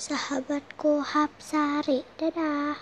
sahabatku Hapsari dadah.